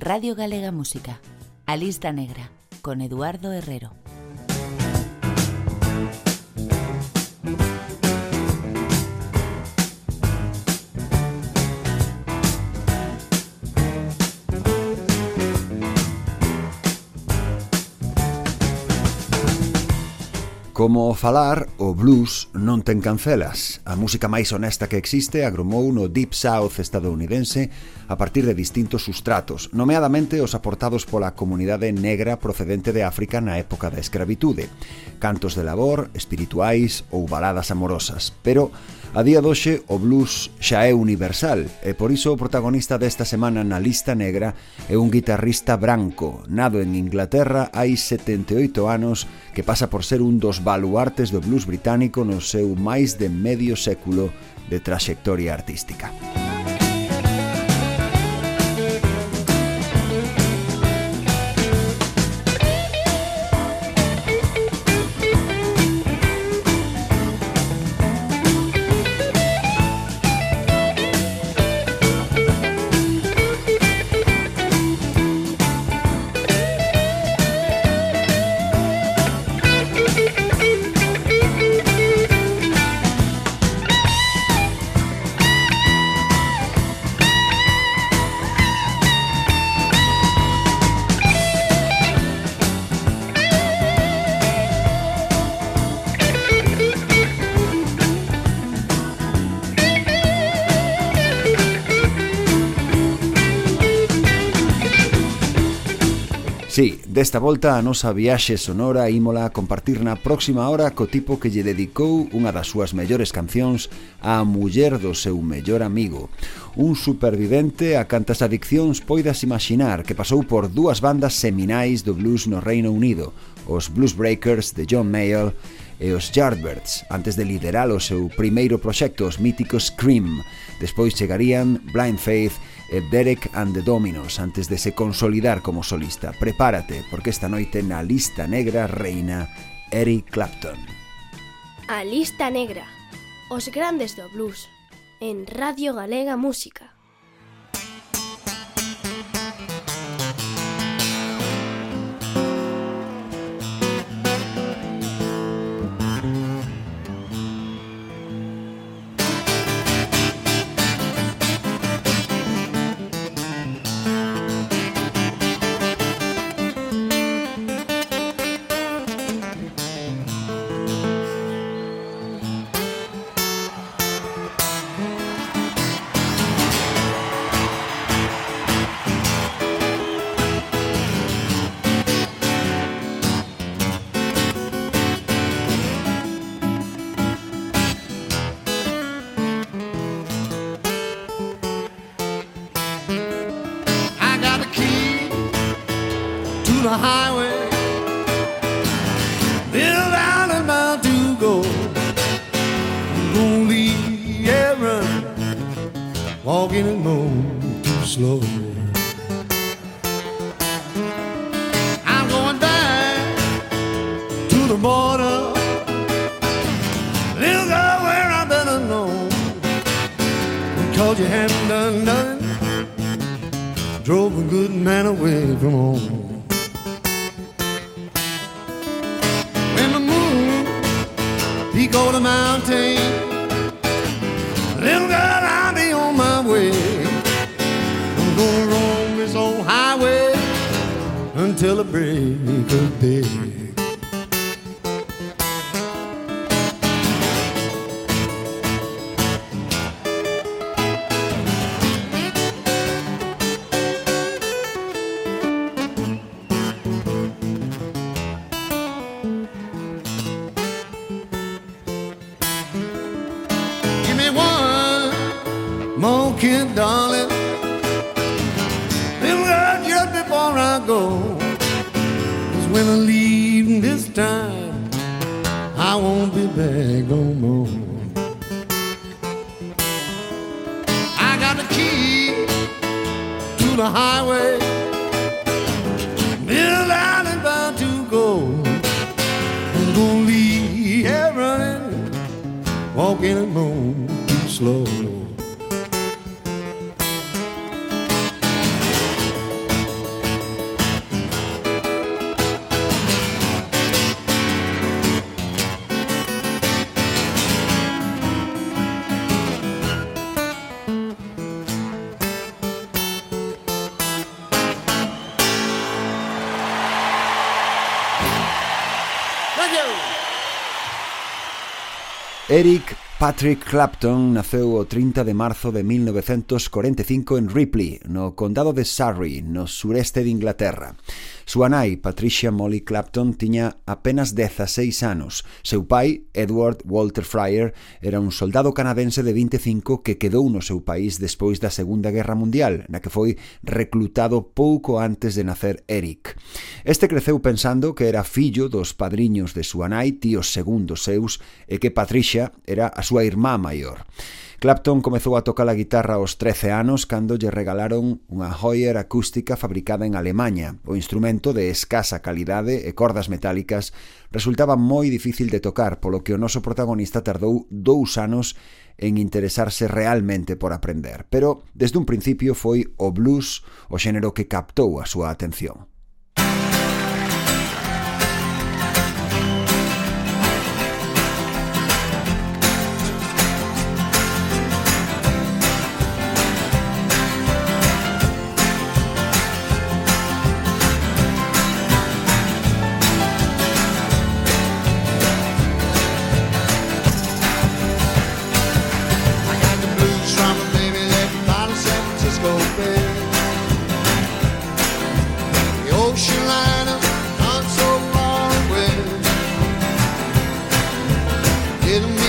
Radio Galega Música, A Negra, con Eduardo Herrero. Como falar, o blues non ten cancelas. A música máis honesta que existe agromou no Deep South estadounidense a partir de distintos sustratos, nomeadamente os aportados pola comunidade negra procedente de África na época da escravitude, cantos de labor, espirituais ou baladas amorosas. Pero A día doxe, o blues xa é universal e por iso o protagonista desta semana na lista negra é un guitarrista branco, nado en Inglaterra hai 78 anos, que pasa por ser un dos baluartes do blues británico no seu máis de medio século de traxectoria artística. Música Esta volta a nosa viaxe sonora ímola a compartir na próxima hora co tipo que lle dedicou unha das súas mellores cancións á muller do seu mellor amigo. Un supervivente a cantas adiccións poidas imaginar que pasou por dúas bandas seminais do blues no Reino Unido, os Blues Breakers de John Mayall e os Yardbirds, antes de liderar o seu primeiro proxecto, os míticos Scream. Despois chegarían Blind Faith Derek and the Dominos antes de se consolidar como solista. Prepárate, porque esta noite na lista negra reina Eric Clapton. A lista negra, os grandes do blues, en Radio Galega Música. high Eric Patrick Clapton naceu o 30 de marzo de 1945 en Ripley, no condado de Surrey, no sureste de Inglaterra. Súa nai, Patricia Molly Clapton, tiña apenas 16 anos. Seu pai, Edward Walter Fryer, era un soldado canadense de 25 que quedou no seu país despois da Segunda Guerra Mundial, na que foi reclutado pouco antes de nacer Eric. Este creceu pensando que era fillo dos padriños de súa nai, tíos segundos seus, e que Patricia era a súa irmá maior. Clapton comezou a tocar a guitarra aos 13 anos cando lle regalaron unha Hoyer acústica fabricada en Alemanha. O instrumento de escasa calidade e cordas metálicas resultaba moi difícil de tocar, polo que o noso protagonista tardou dous anos en interesarse realmente por aprender. Pero, desde un principio, foi o blues o xénero que captou a súa atención. get them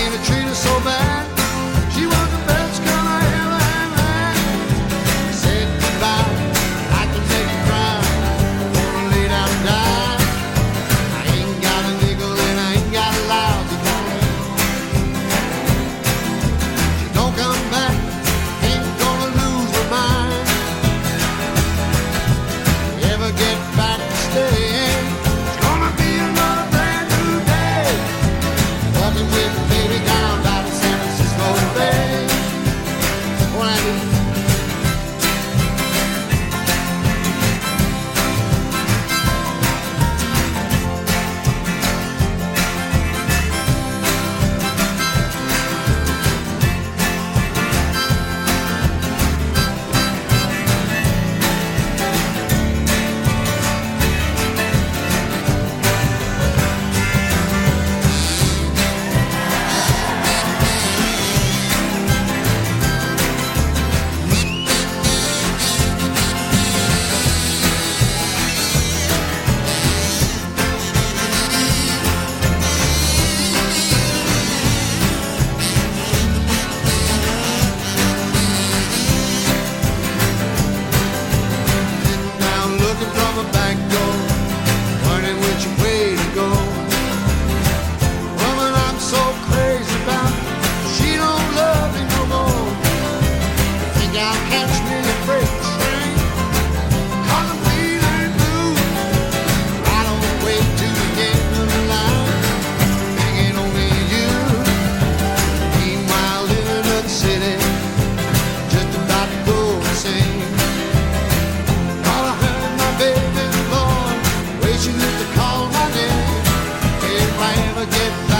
never get back.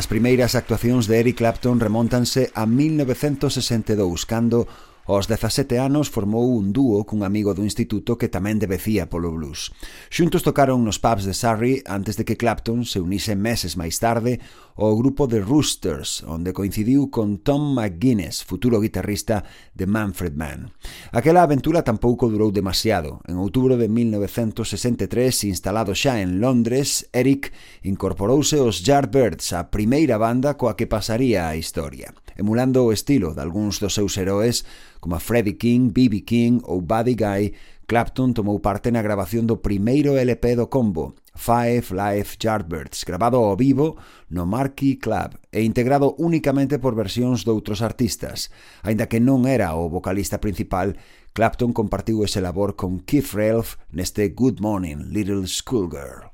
As primeiras actuacións de Eric Clapton remontanse a 1962, cando Aos 17 anos formou un dúo cun amigo do instituto que tamén debecía polo blues. Xuntos tocaron nos pubs de Surrey antes de que Clapton se unise meses máis tarde o grupo de Roosters, onde coincidiu con Tom McGuinness, futuro guitarrista de Manfred Mann. Aquela aventura tampouco durou demasiado. En outubro de 1963, instalado xa en Londres, Eric incorporouse aos Yardbirds, a primeira banda coa que pasaría a historia, emulando o estilo de algúns dos seus heróis como Freddie King, B.B. King ou Buddy Guy, Clapton tomou parte na grabación do primeiro LP do combo Five Live Yardbirds, grabado ao vivo no Marquee Club e integrado únicamente por versións doutros artistas. Aínda que non era o vocalista principal, Clapton compartiu ese labor con Keith Ralph neste Good Morning, Little Schoolgirl.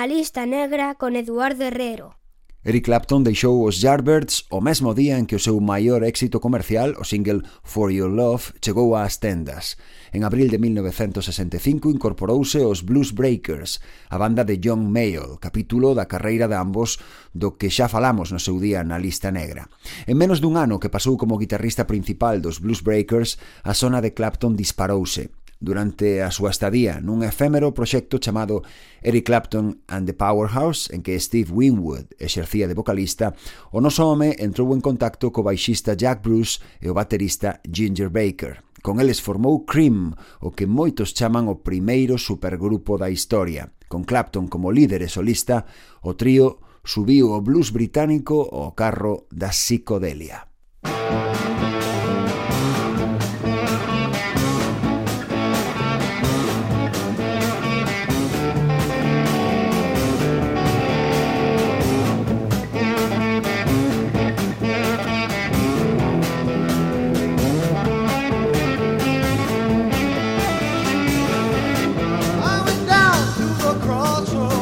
na lista negra con Eduardo Herrero. Eric Clapton deixou os Yardbirds o mesmo día en que o seu maior éxito comercial, o single For Your Love, chegou ás tendas. En abril de 1965 incorporouse os Blues Breakers, a banda de John Mayall, capítulo da carreira de ambos do que xa falamos no seu día na lista negra. En menos dun ano que pasou como guitarrista principal dos Blues Breakers, a zona de Clapton disparouse durante a súa estadía nun efémero proxecto chamado Eric Clapton and the Powerhouse, en que Steve Winwood exercía de vocalista, o noso home entrou en contacto co baixista Jack Bruce e o baterista Ginger Baker. Con eles formou Cream, o que moitos chaman o primeiro supergrupo da historia. Con Clapton como líder e solista, o trío subiu o blues británico ao carro da psicodelia. control.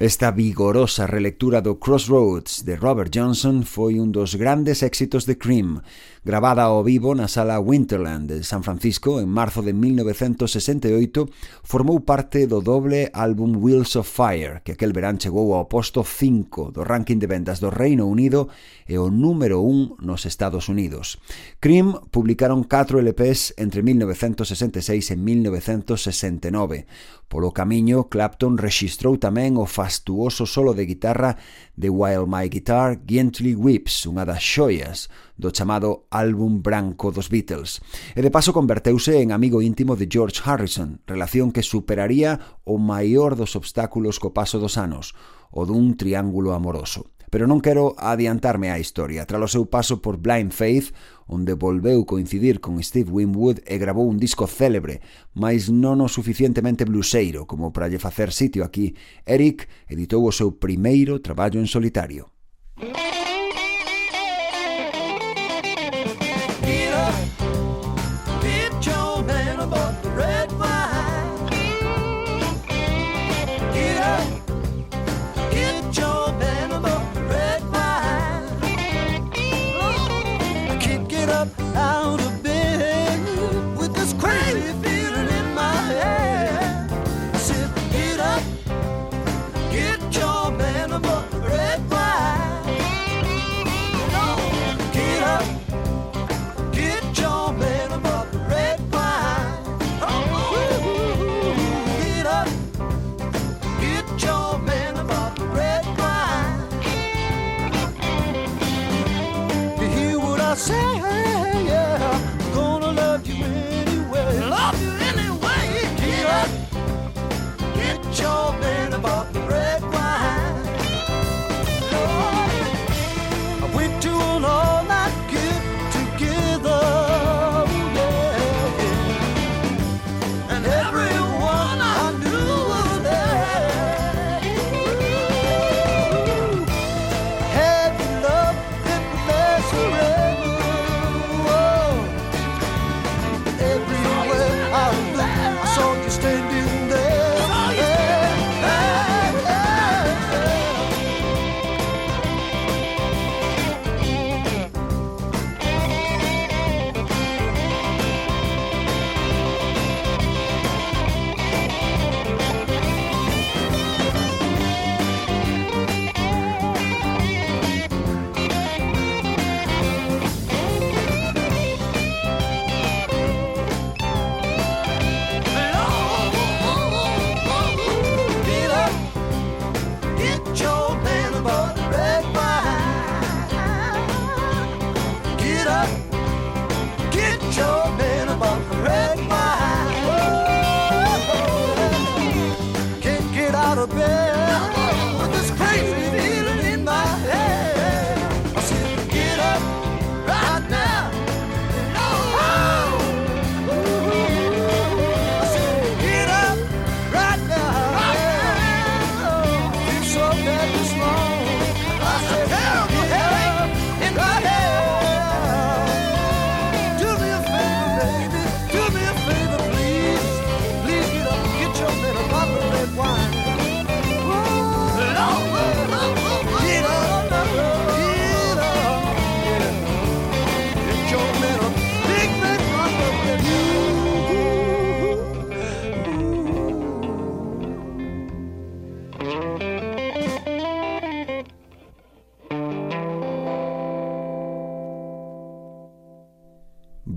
Esta vigorosa relectura do Crossroads de Robert Johnson foi un dos grandes éxitos de Cream, gravada ao vivo na sala Winterland de San Francisco en marzo de 1968, formou parte do doble álbum Wheels of Fire, que aquel verán chegou ao posto 5 do ranking de vendas do Reino Unido e o número 1 nos Estados Unidos. Cream publicaron 4 LPs entre 1966 e 1969. Polo camiño, Clapton rexistrou tamén o fastuoso solo de guitarra de While My Guitar Gently Weeps, unha das xoias do chamado álbum branco dos Beatles. E de paso converteuse en amigo íntimo de George Harrison, relación que superaría o maior dos obstáculos co paso dos anos, o dun triángulo amoroso. Pero non quero adiantarme á historia. Tras o seu paso por Blind Faith, onde volveu coincidir con Steve Winwood e grabou un disco célebre, mas non o suficientemente bluseiro como para lle facer sitio aquí, Eric editou o seu primeiro traballo en solitario.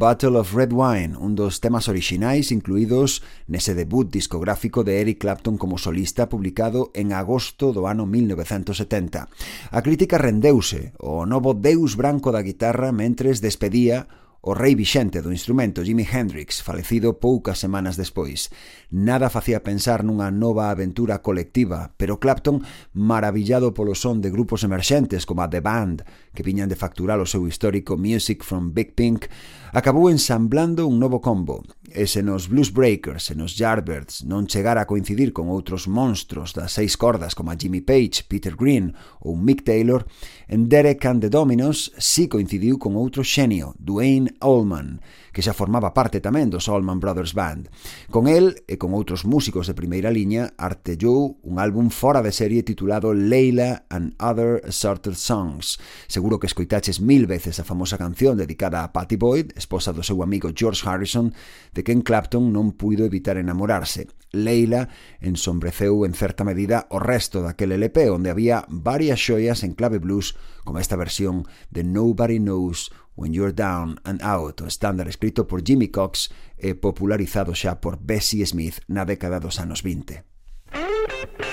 Battle of Red Wine, un dos temas orixinais incluídos nese debut discográfico de Eric Clapton como solista publicado en agosto do ano 1970. A crítica rendeuse o novo deus branco da guitarra mentres despedía o rei vixente do instrumento Jimi Hendrix, falecido poucas semanas despois. Nada facía pensar nunha nova aventura colectiva, pero Clapton, maravillado polo son de grupos emerxentes como a The Band, que viñan de facturar o seu histórico Music from Big Pink, acabou ensamblando un novo combo, e se nos Blues Breakers e nos Yardbirds non chegara a coincidir con outros monstros das seis cordas como a Jimmy Page, Peter Green ou Mick Taylor, en Derek and the Dominos si coincidiu con outro xenio, Dwayne Allman, que xa formaba parte tamén dos Allman Brothers Band. Con el e con outros músicos de primeira liña artellou un álbum fora de serie titulado Leila and Other Assorted Songs. Seguro que escoitaches mil veces a famosa canción dedicada a Patty Boyd, esposa do seu amigo George Harrison, de Ken quen Clapton non puido evitar enamorarse. Leila ensombreceu en certa medida o resto daquele LP onde había varias xoias en clave blues como esta versión de Nobody Knows When You're Down and Out, o estándar escrito por Jimmy Cox e popularizado xa por Bessie Smith na década dos anos 20.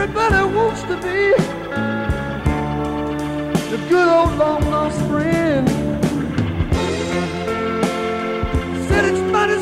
everybody wants to be the good old long lost friend. Said it's mighty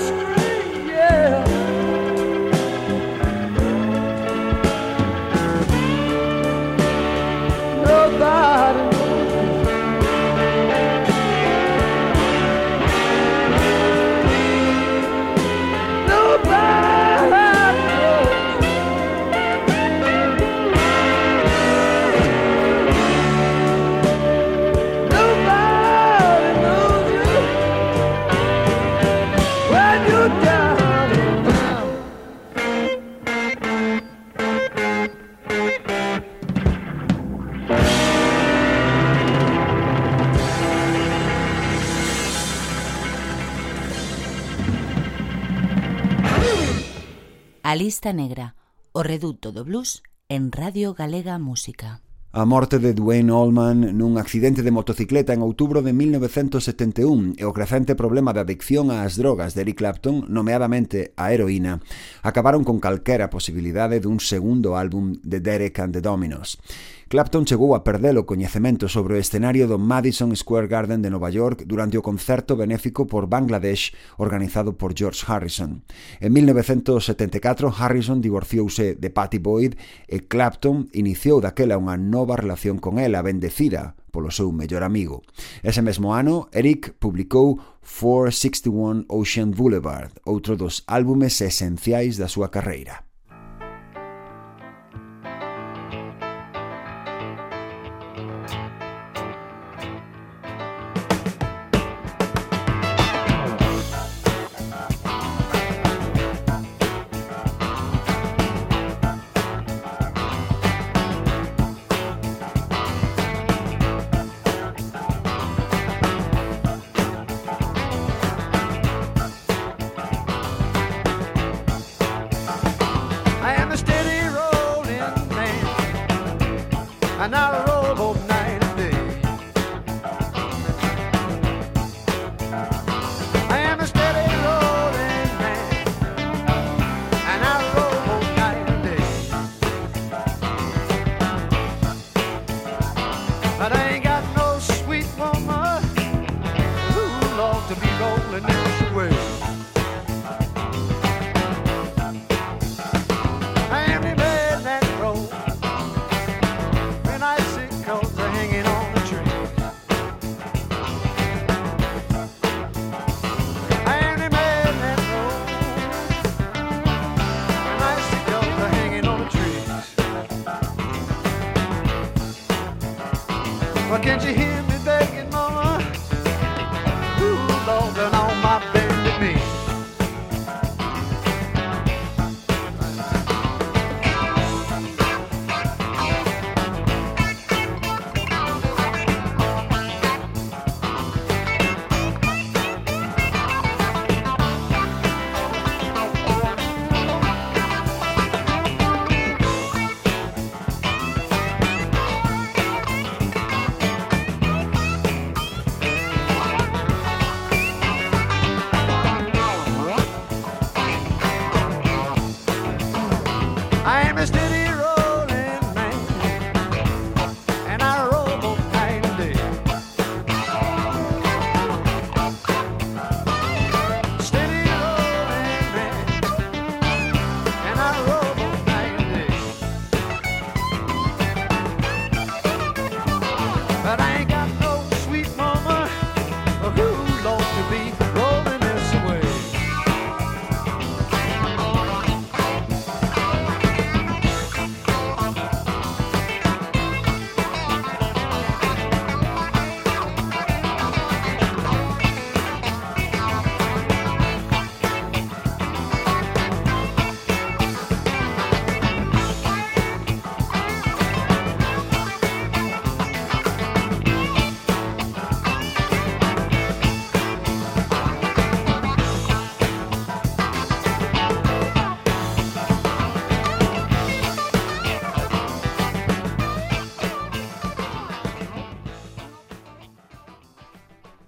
A lista negra, o reduto do blues en Radio Galega Música. A morte de Dwayne Allman nun accidente de motocicleta en outubro de 1971 e o crecente problema de adicción ás drogas de Eric Clapton, nomeadamente a heroína, acabaron con calquera posibilidade dun segundo álbum de Derek and the Dominos. Clapton chegou a perder o coñecemento sobre o escenario do Madison Square Garden de Nova York durante o concerto benéfico por Bangladesh organizado por George Harrison. En 1974, Harrison divorciouse de Patty Boyd e Clapton iniciou daquela unha nova relación con ela, bendecida polo seu mellor amigo. Ese mesmo ano, Eric publicou 461 Ocean Boulevard, outro dos álbumes esenciais da súa carreira.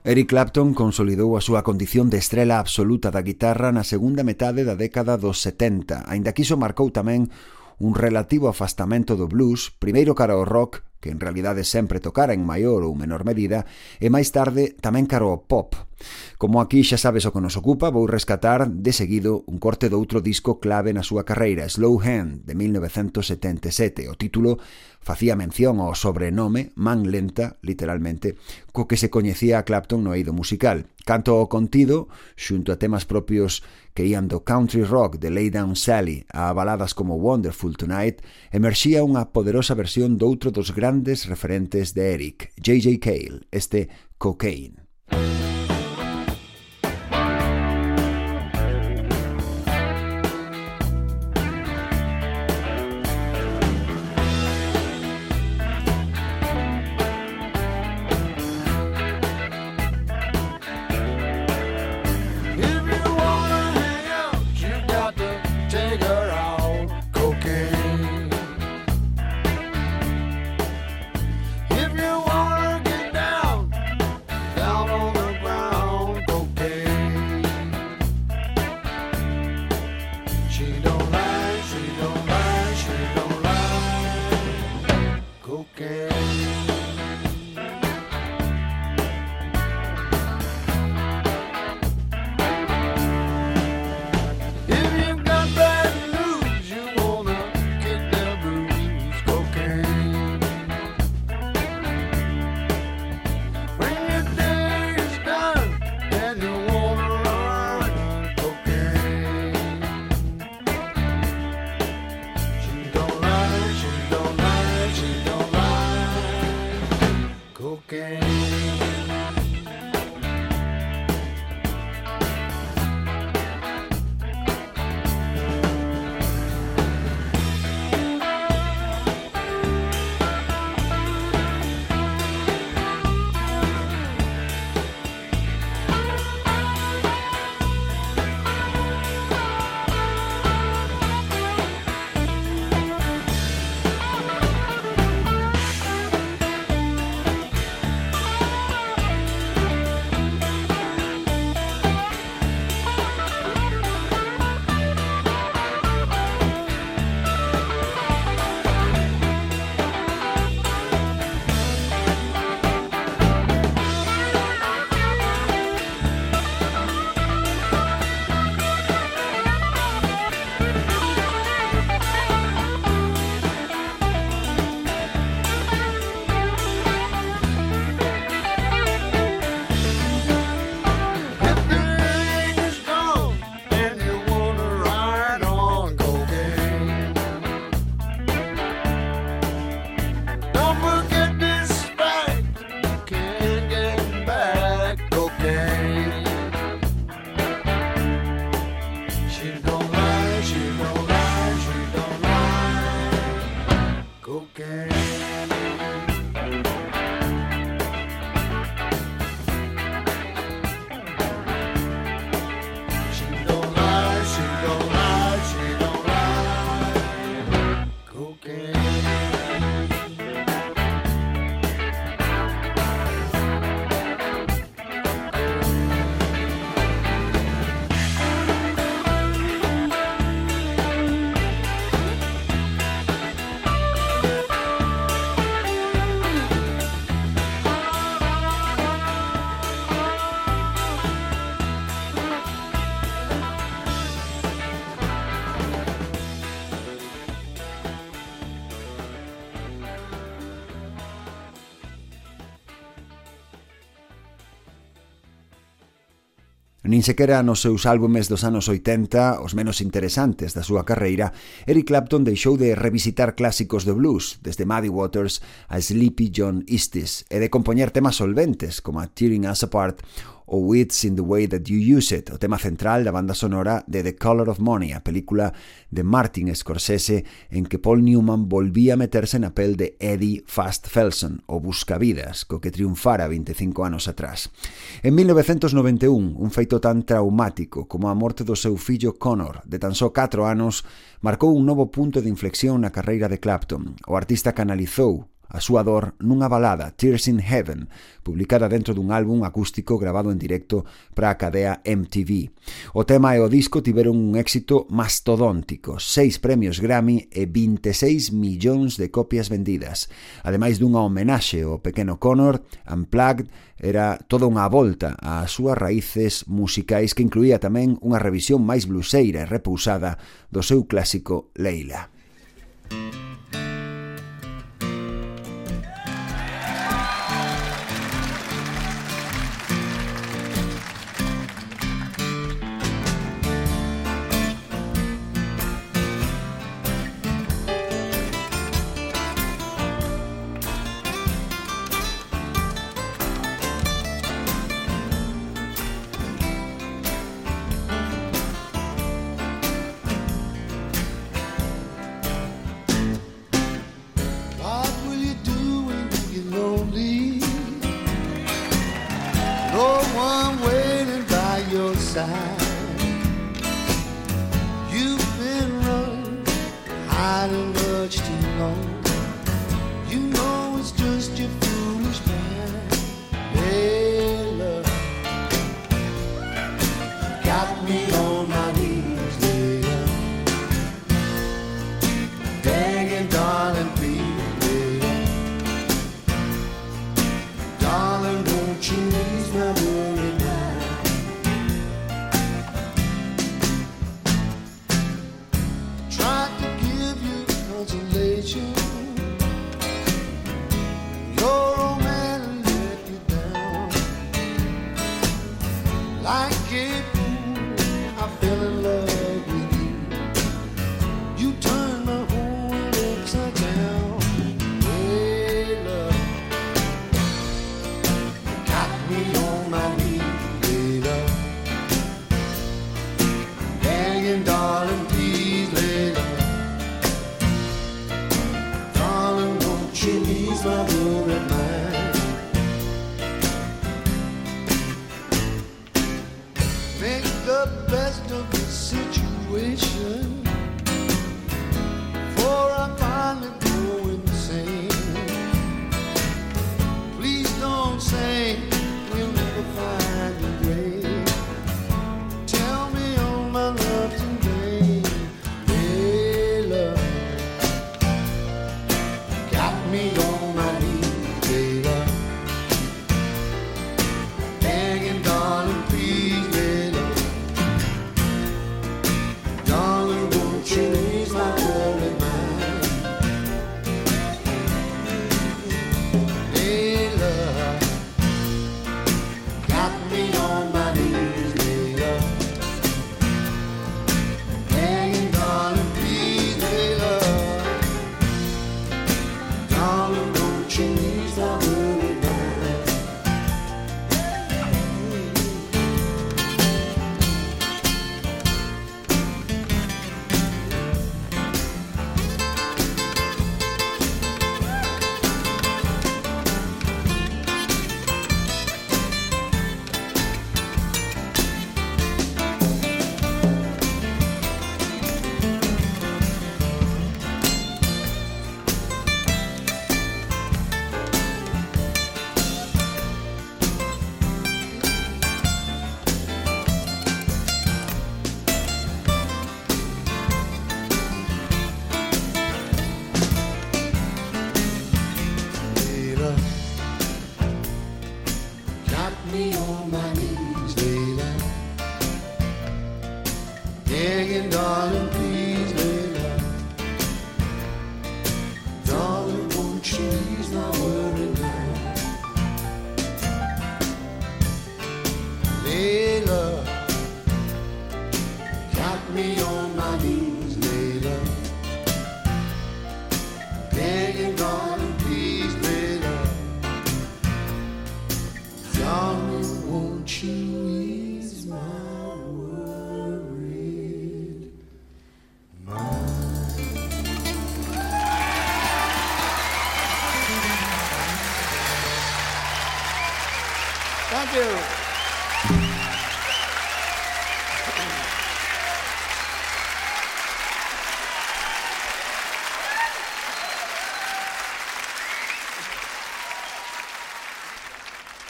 Eric Clapton consolidou a súa condición de estrela absoluta da guitarra na segunda metade da década dos 70, aínda que iso marcou tamén un relativo afastamento do blues, primeiro cara ao rock que en realidade sempre tocara en maior ou menor medida, e máis tarde tamén caro ao pop. Como aquí xa sabes o que nos ocupa, vou rescatar de seguido un corte doutro disco clave na súa carreira, Slow Hand, de 1977. O título facía mención ao sobrenome Man Lenta, literalmente, co que se coñecía a Clapton no eido musical. Canto ao contido, xunto a temas propios que ían do country rock de Lay Down Sally a baladas como Wonderful Tonight, emerxía unha poderosa versión doutro dos grandes referentes de Eric, J.J. Cale, este Cocaine. Nin sequera nos seus álbumes dos anos 80, os menos interesantes da súa carreira, Eric Clapton deixou de revisitar clásicos do blues, desde Muddy Waters a Sleepy John Eastis, e de compoñer temas solventes como a Tearing Us Apart ou It's in the Way That You Use It, o tema central da banda sonora de The Color of Money, a película de Martin Scorsese en que Paul Newman volvía a meterse na pel de Eddie Fast Felson, o Buscavidas, co que triunfara 25 anos atrás. En 1991, un feito tan traumático como a morte do seu fillo Connor, de tan só 4 anos, marcou un novo punto de inflexión na carreira de Clapton. O artista canalizou a súa dor nunha balada Tears in Heaven, publicada dentro dun álbum acústico grabado en directo para a cadea MTV. O tema e o disco tiveron un éxito mastodóntico, seis premios Grammy e 26 millóns de copias vendidas. Ademais dunha homenaxe ao pequeno Connor, Unplugged era toda unha volta ás súas raíces musicais que incluía tamén unha revisión máis bluseira e repousada do seu clásico Leila.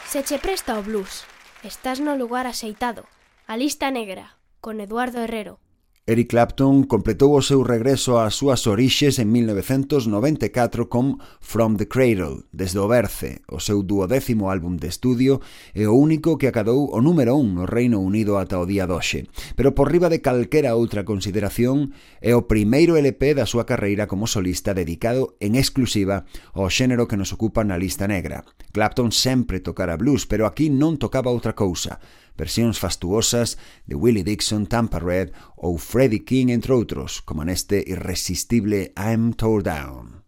Se che presta o blues, estás no lugar axeitado, a lista negra, con Eduardo Herrero. Eric Clapton completou o seu regreso ás súas orixes en 1994 con From the Cradle, desde o Berce, o seu duodécimo álbum de estudio e o único que acadou o número 1 no Reino Unido ata o día doxe, pero por riba de calquera outra consideración é o primeiro LP da súa carreira como solista dedicado en exclusiva ao xénero que nos ocupa na lista negra. Clapton sempre tocara blues, pero aquí non tocaba outra cousa, versións fastuosas de Willie Dixon, Tampa Red ou Freddie King, entre outros, como neste irresistible I'm Tore Down.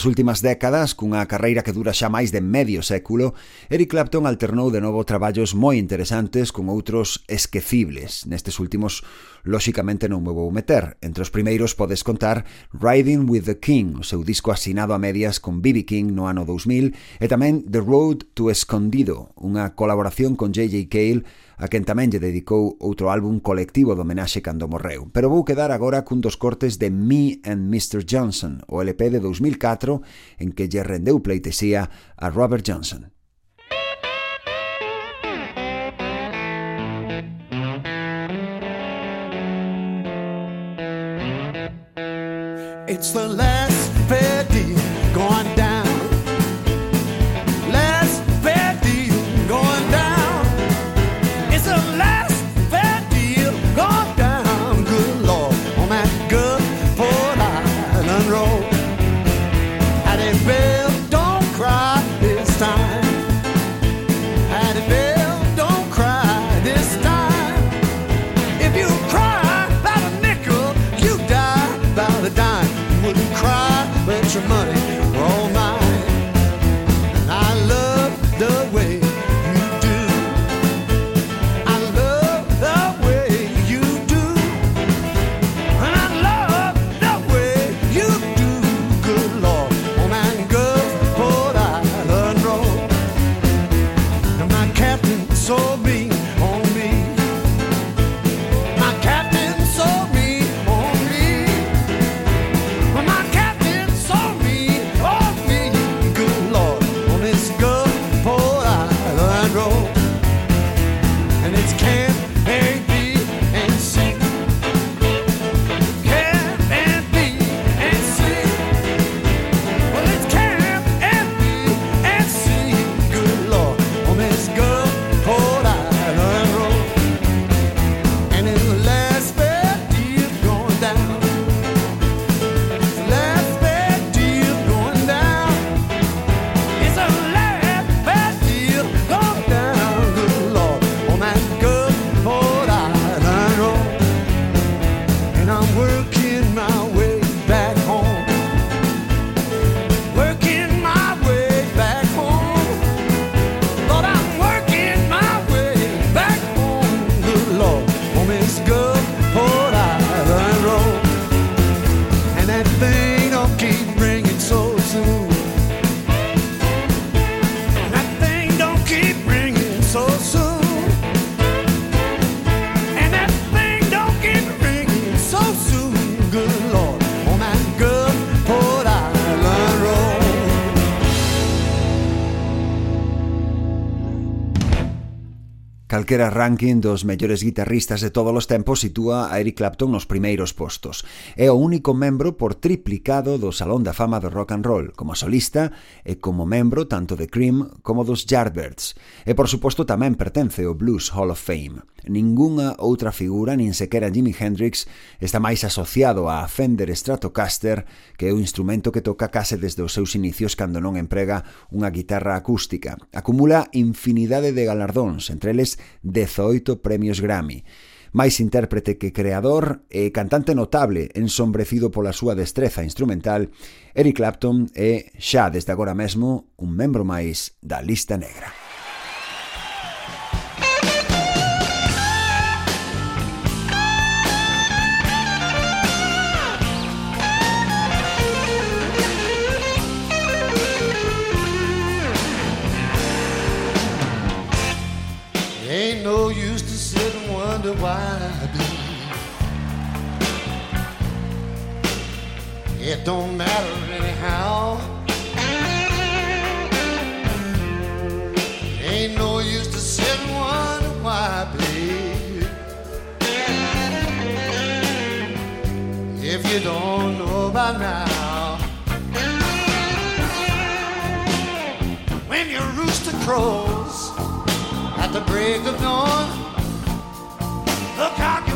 Nas últimas décadas, cunha carreira que dura xa máis de medio século, Eric Clapton alternou de novo traballos moi interesantes con outros esquecibles. Nestes últimos lóxicamente non me vou meter. Entre os primeiros podes contar Riding with the King, o seu disco asinado a medias con B.B. King no ano 2000, e tamén The Road to Escondido, unha colaboración con J.J. Cale, a quen tamén lle dedicou outro álbum colectivo de homenaxe cando morreu. Pero vou quedar agora cun dos cortes de Me and Mr. Johnson, o LP de 2004, en que lle rendeu pleitesía a Robert Johnson. It's the last calquera ranking dos mellores guitarristas de todos os tempos sitúa a Eric Clapton nos primeiros postos. É o único membro por triplicado do Salón da Fama do Rock and Roll, como solista e como membro tanto de Cream como dos Yardbirds. E por suposto tamén pertence ao Blues Hall of Fame. Ningunha outra figura, nin sequera Jimi Hendrix, está máis asociado á Fender Stratocaster, que é o instrumento que toca case desde os seus inicios cando non emprega unha guitarra acústica. Acumula infinidade de galardóns, entre eles 18 premios Grammy. Máis intérprete que creador e cantante notable ensombrecido pola súa destreza instrumental, Eric Clapton é xa desde agora mesmo un membro máis da lista negra. It don't matter anyhow. Ain't no use to sit and wonder why, babe. If you don't know by now. When your rooster crows at the break of dawn. Look out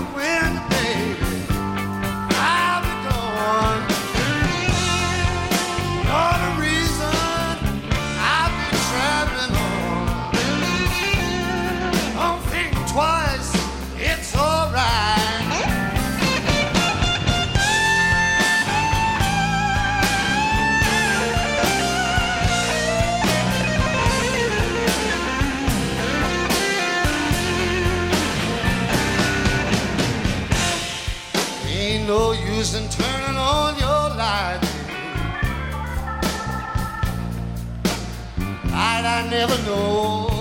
never know.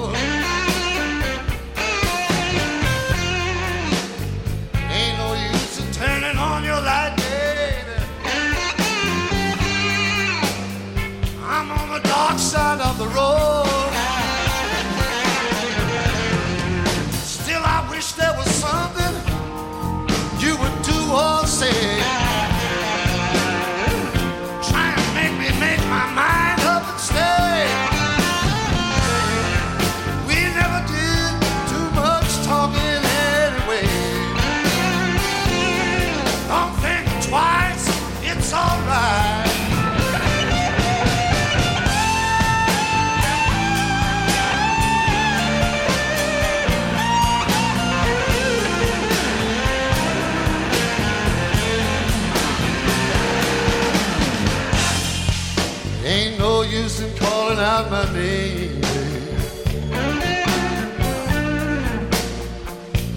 Calling out my name.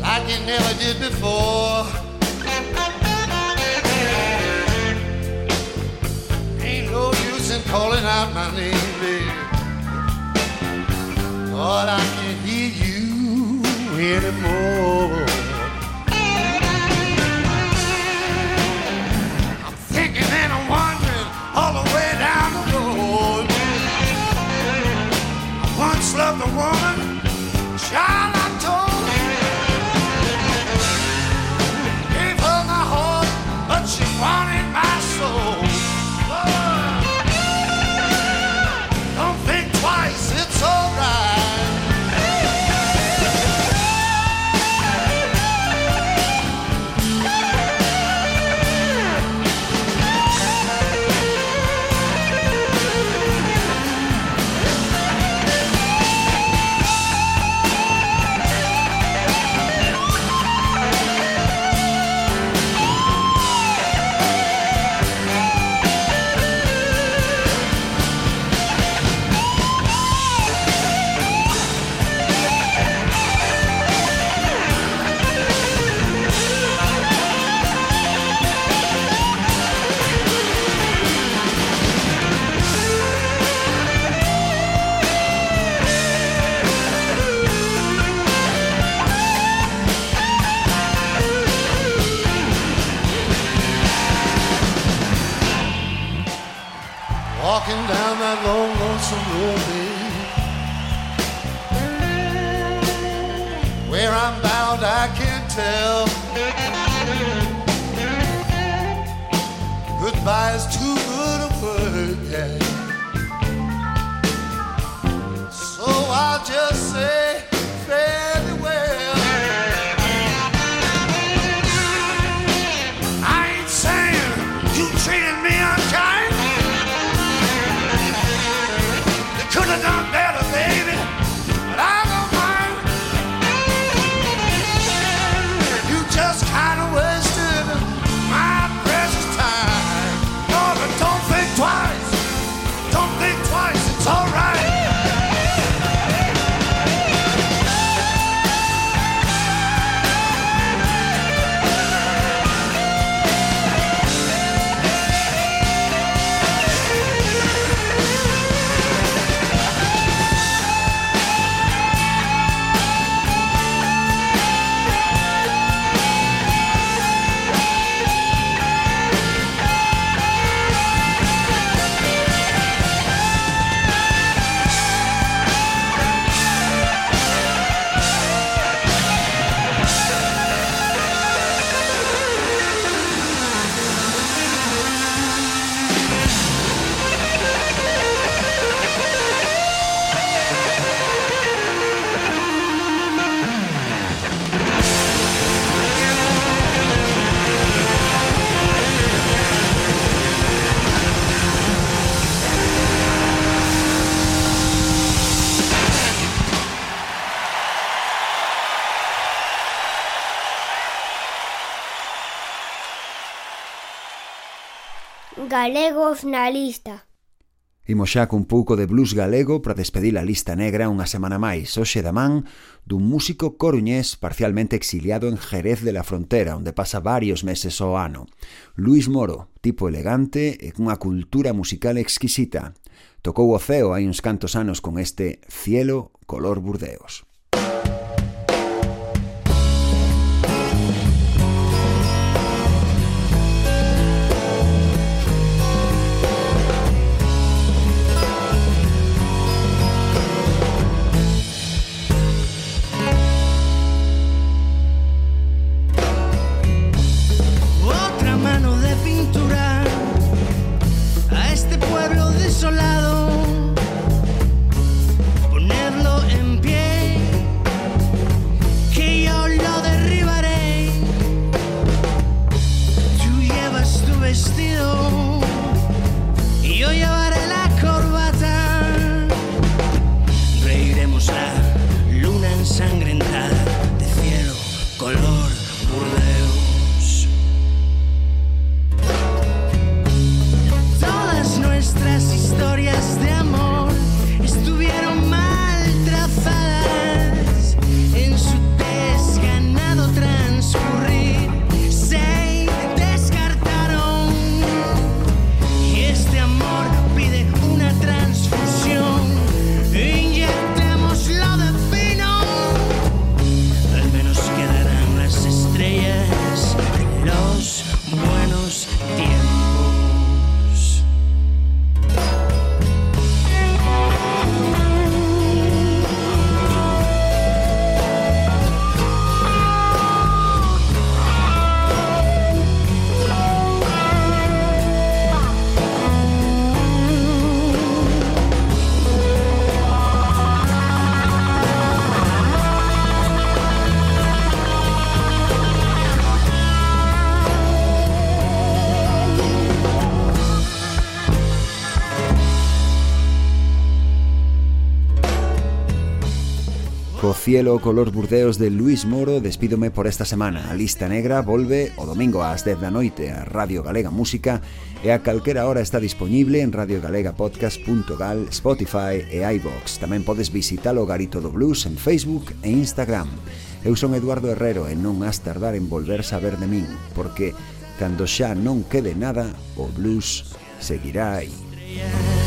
Like you never did before. Darling. Lonesome road. Where I'm bound, I can't tell. Goodbye is too good a word, yeah. So I'll just say galegos na lista. Imos xa cun pouco de blues galego para despedir a lista negra unha semana máis, hoxe da man dun músico coruñés parcialmente exiliado en Jerez de la Frontera, onde pasa varios meses ao ano. Luis Moro, tipo elegante e cunha cultura musical exquisita. Tocou o ceo hai uns cantos anos con este Cielo color Burdeos. Cielo color burdeos de Luis Moro despídome por esta semana. A Lista Negra volve o domingo ás 10 da noite a Radio Galega Música e a calquera hora está disponible en radiogalegapodcast.gal, Spotify e iVox. Tamén podes visitar o Garito do Blues en Facebook e Instagram. Eu son Eduardo Herrero e non has tardar en volver saber de min, porque cando xa non quede nada, o blues seguirá aí. Yeah.